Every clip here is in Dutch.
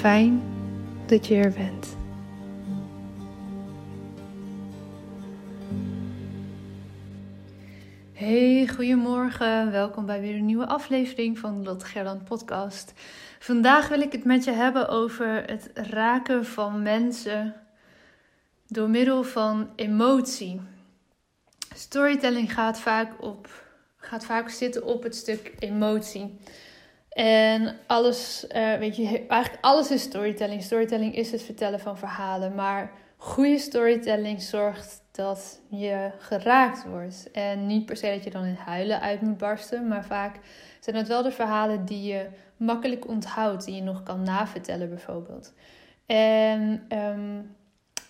Fijn dat je er bent. Hey, goedemorgen. Welkom bij weer een nieuwe aflevering van de Lotte Gerland podcast. Vandaag wil ik het met je hebben over het raken van mensen door middel van emotie. Storytelling gaat vaak, op, gaat vaak zitten op het stuk emotie. En alles, uh, weet je, eigenlijk alles is storytelling. Storytelling is het vertellen van verhalen. Maar goede storytelling zorgt dat je geraakt wordt. En niet per se dat je dan in huilen uit moet barsten. Maar vaak zijn het wel de verhalen die je makkelijk onthoudt. Die je nog kan navertellen bijvoorbeeld. En um,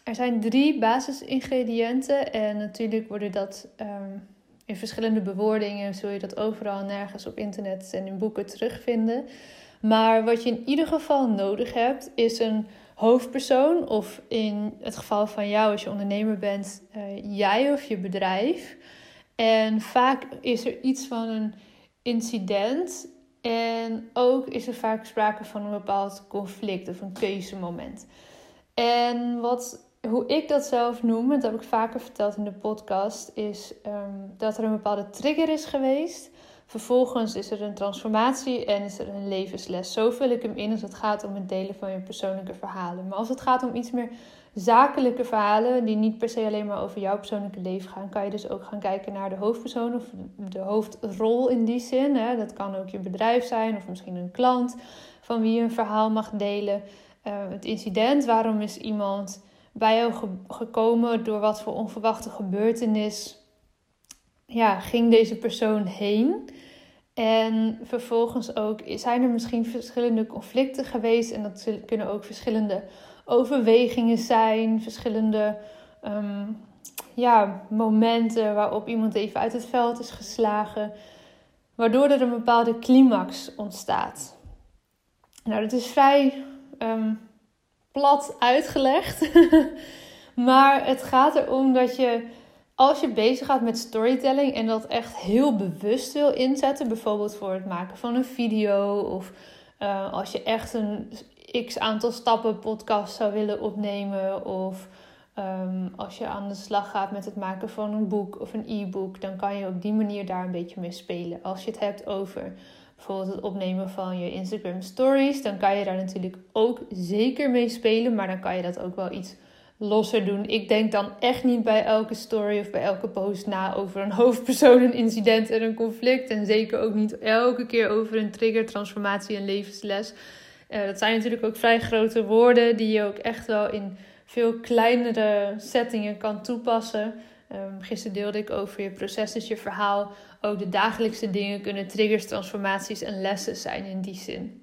er zijn drie basisingrediënten. En natuurlijk worden dat um, in verschillende bewoordingen. Zul je dat overal nergens op internet en in boeken terugvinden. Maar wat je in ieder geval nodig hebt, is een hoofdpersoon. Of in het geval van jou, als je ondernemer bent, uh, jij of je bedrijf. En vaak is er iets van een incident. En ook is er vaak sprake van een bepaald conflict of een keuzemoment. En wat hoe ik dat zelf noem, dat heb ik vaker verteld in de podcast, is um, dat er een bepaalde trigger is geweest. Vervolgens is er een transformatie en is er een levensles. Zo vul ik hem in als het gaat om het delen van je persoonlijke verhalen. Maar als het gaat om iets meer zakelijke verhalen, die niet per se alleen maar over jouw persoonlijke leven gaan, kan je dus ook gaan kijken naar de hoofdpersoon of de hoofdrol in die zin. Hè. Dat kan ook je bedrijf zijn of misschien een klant van wie je een verhaal mag delen. Uh, het incident, waarom is iemand bij jou gekomen door wat voor onverwachte gebeurtenis ja, ging deze persoon heen. En vervolgens ook zijn er misschien verschillende conflicten geweest. En dat kunnen ook verschillende overwegingen zijn, verschillende ehm, ja, momenten waarop iemand even uit het veld is geslagen. Waardoor er een bepaalde climax ontstaat. Nou, dat is vrij um, plat uitgelegd. maar het gaat erom dat je, als je bezig gaat met storytelling en dat echt heel bewust wil inzetten, bijvoorbeeld voor het maken van een video of uh, als je echt een x aantal stappen podcast zou willen opnemen. Of ehm, als je aan de slag gaat met het maken van een boek of een e-book, dan kan je op die manier daar een beetje mee spelen. Als je het hebt over bijvoorbeeld het opnemen van je Instagram stories, dan kan je daar natuurlijk ook zeker mee spelen. Maar dan kan je dat ook wel iets losser doen. Ik denk dan echt niet bij elke story of bij elke post na over een hoofdpersoon, een incident en een conflict. En zeker ook niet elke keer over een trigger, transformatie en levensles. Uh, dat zijn natuurlijk ook vrij grote woorden die je ook echt wel in veel kleinere settingen kan toepassen. Um, gisteren deelde ik over je proces, dus je verhaal. Ook de dagelijkse dingen kunnen triggers, transformaties en lessen zijn in die zin.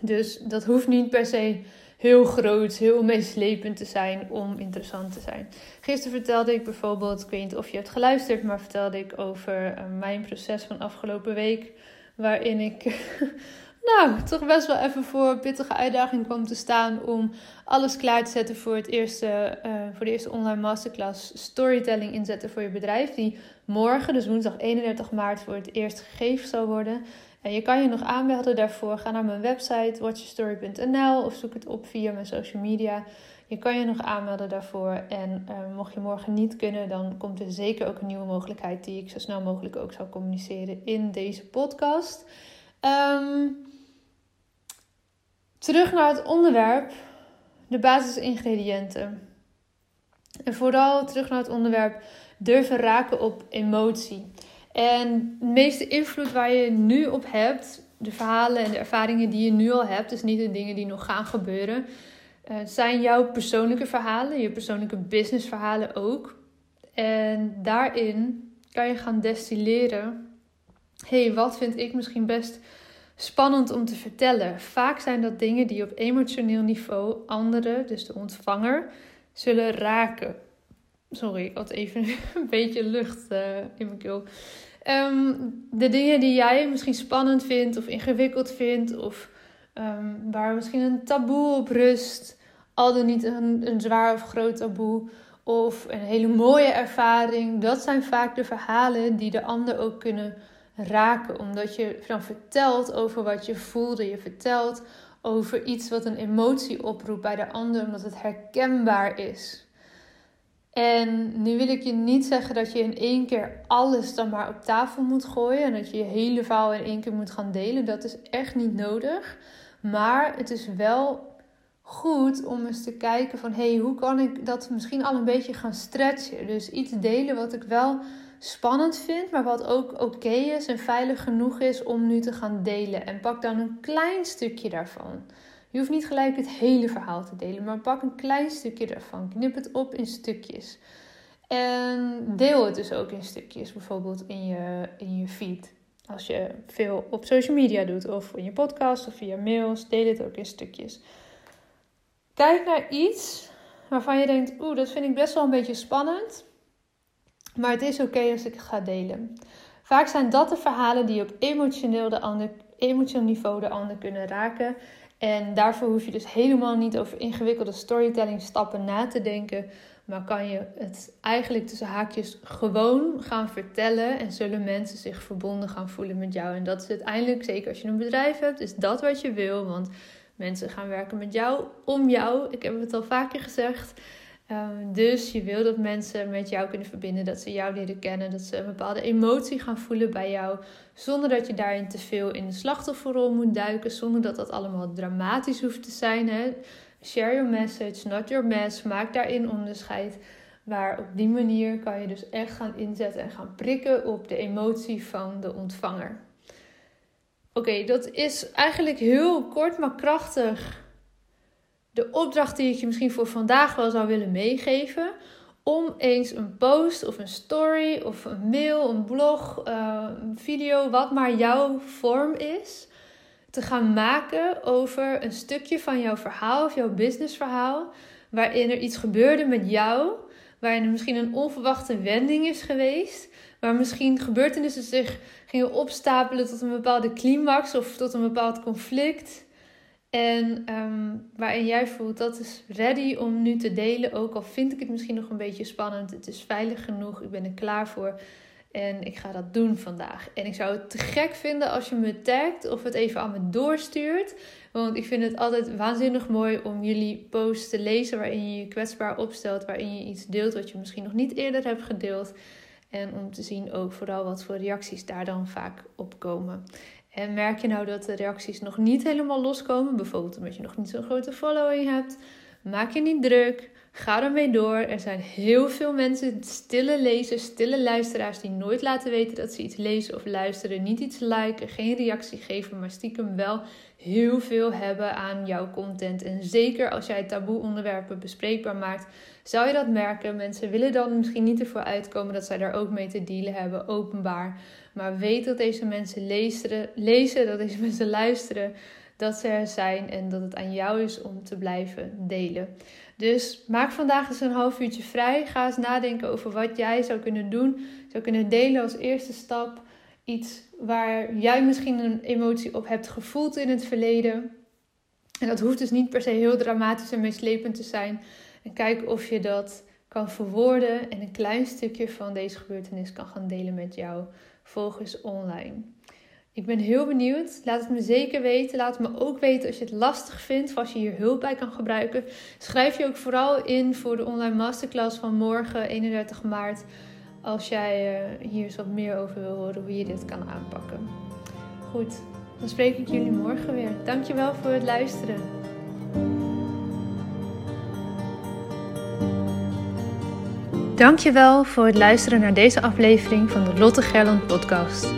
Dus dat hoeft niet per se heel groot, heel meeslepend te zijn om interessant te zijn. Gisteren vertelde ik bijvoorbeeld, ik weet niet of je hebt geluisterd, maar vertelde ik over uh, mijn proces van afgelopen week. Waarin ik nou, toch best wel even voor een pittige uitdaging kwam te staan om alles klaar te zetten voor, het eerste, uh, voor de eerste online masterclass Storytelling inzetten voor je bedrijf. Die morgen, dus woensdag 31 maart, voor het eerst gegeven zal worden. En je kan je nog aanmelden daarvoor. Ga naar mijn website watchyourstory.nl of zoek het op via mijn social media. Je kan je nog aanmelden daarvoor. En uh, mocht je morgen niet kunnen, dan komt er zeker ook een nieuwe mogelijkheid die ik zo snel mogelijk ook zal communiceren in deze podcast. Um, terug naar het onderwerp, de basisingrediënten. En vooral terug naar het onderwerp durven raken op emotie. En de meeste invloed waar je nu op hebt, de verhalen en de ervaringen die je nu al hebt, dus niet de dingen die nog gaan gebeuren, uh, zijn jouw persoonlijke verhalen, je persoonlijke businessverhalen ook. En daarin kan je gaan destilleren. hey, wat vind ik misschien best spannend om te vertellen? Vaak zijn dat dingen die op emotioneel niveau anderen, dus de ontvanger, zullen raken. Sorry, ik had even een beetje lucht uh, in mijn keel. Ehm, de dingen die jij misschien spannend vindt of ingewikkeld vindt, of um, waar misschien een taboe op rust, al dan niet een, een zwaar of groot taboe, of een hele mooie ervaring, dat zijn vaak de verhalen die de ander ook kunnen raken, omdat je dan vertelt over wat je voelde, je vertelt over iets wat een emotie oproept bij de ander, omdat het herkenbaar is. En nu wil ik je niet zeggen dat je in één keer alles dan maar op tafel moet gooien en dat je je hele verhaal in één keer moet gaan delen. Dat is echt niet nodig. Maar het is wel goed om eens te kijken van hé, hey, hoe kan ik dat misschien al een beetje gaan stretchen? Dus iets delen wat ik wel spannend vind, maar wat ook oké is en veilig genoeg is om nu te gaan delen. En pak dan een klein stukje daarvan. Je hoeft niet gelijk het hele verhaal te delen, maar pak een klein stukje daarvan. Knip het op in stukjes. En deel het dus ook in stukjes, bijvoorbeeld in je, in je feed. Als je veel op social media doet, of in je podcast of via mails, deel het ook in stukjes. Kijk naar iets waarvan je denkt: oeh, dat vind ik best wel een beetje spannend. Maar het is oké als ik het ga delen. Vaak zijn dat de verhalen die op emotioneel, de ander, emotioneel niveau de ander kunnen raken. En daarvoor hoef je dus helemaal niet over ingewikkelde storytelling stappen na te denken. Maar kan je het eigenlijk tussen haakjes gewoon gaan vertellen. En zullen mensen zich verbonden gaan voelen met jou. En dat is uiteindelijk, zeker als je een bedrijf hebt, is dat wat je wil. Want mensen gaan werken met jou, om jou. Ik heb het al vaker gezegd. Ehm, dus je wil dat mensen met jou kunnen verbinden, dat ze jou leren kennen, dat ze een bepaalde emotie gaan voelen bij jou, zonder dat je daarin te veel in de slachtofferrol moet duiken, zonder dat dat allemaal dramatisch hoeft te zijn. Hè? Share your message, not your mess. Maak daarin onderscheid. Maar op die manier kan je dus echt gaan inzetten en gaan prikken op de emotie van de ontvanger. Oké, dat is eigenlijk heel kort maar krachtig de opdracht die ik je misschien voor vandaag wel zou willen meegeven. Om eens een post of een story of een mail, een blog, uh, een video, wat maar jouw vorm is, te gaan maken over een stukje van jouw verhaal of jouw businessverhaal. Waarin er iets gebeurde met jou, waarin er misschien een onverwachte wending is geweest. Waar misschien gebeurtenissen zich gingen opstapelen tot een bepaalde climax of tot een bepaald conflict. En ehm, waarin jij voelt dat is ready om nu te delen. Ook al vind ik het misschien nog een beetje spannend. Het is veilig genoeg. Ik ben er klaar voor. En ik ga dat doen vandaag. En ik zou het te gek vinden als je me tagt of het even aan me doorstuurt. Want ik vind het altijd waanzinnig mooi om jullie posts te lezen waarin je je kwetsbaar opstelt, waarin je iets deelt wat je misschien nog niet eerder hebt gedeeld. En om te zien ook vooral wat voor reacties daar dan vaak op komen. En merk je nou dat de reacties nog niet helemaal loskomen, bijvoorbeeld omdat je nog niet zo'n grote following hebt, maak je niet druk. Ga ermee door. Er zijn heel veel mensen, stille lezers, stille luisteraars, die nooit laten weten dat ze iets lezen of luisteren. Niet iets liken, geen reactie geven, maar stiekem wel heel veel hebben aan jouw content. En zeker als jij taboe onderwerpen bespreekbaar maakt, zou je dat merken. Mensen willen dan misschien niet ervoor uitkomen dat zij daar ook mee te dealen hebben, openbaar. Maar weet dat deze mensen lezen, lezen dat deze mensen luisteren, dat ze er zijn en dat het aan jou is om te blijven delen. Dus maak vandaag eens een half uurtje vrij. Ga eens nadenken over wat jij zou kunnen doen. Zou kunnen delen als eerste stap. Iets waar jij misschien een emotie op hebt gevoeld in het verleden. En dat hoeft dus niet per se heel dramatisch en meeslepend te zijn. En kijk of je dat kan verwoorden en een klein stukje van deze gebeurtenis kan gaan delen met jouw volgers online. Ik ben heel benieuwd. Laat het me zeker weten. Laat me ook weten als je het lastig vindt of als je hier hulp bij kan gebruiken. Schrijf je ook vooral in voor de online masterclass van morgen, 31 maart. Als jij uh, hier eens wat meer over wil horen hoe je dit kan aanpakken. Goed, dan spreek ik jullie morgen weer. Dankjewel voor het luisteren. Dankjewel voor het luisteren naar deze aflevering van de Lotte Gerland podcast.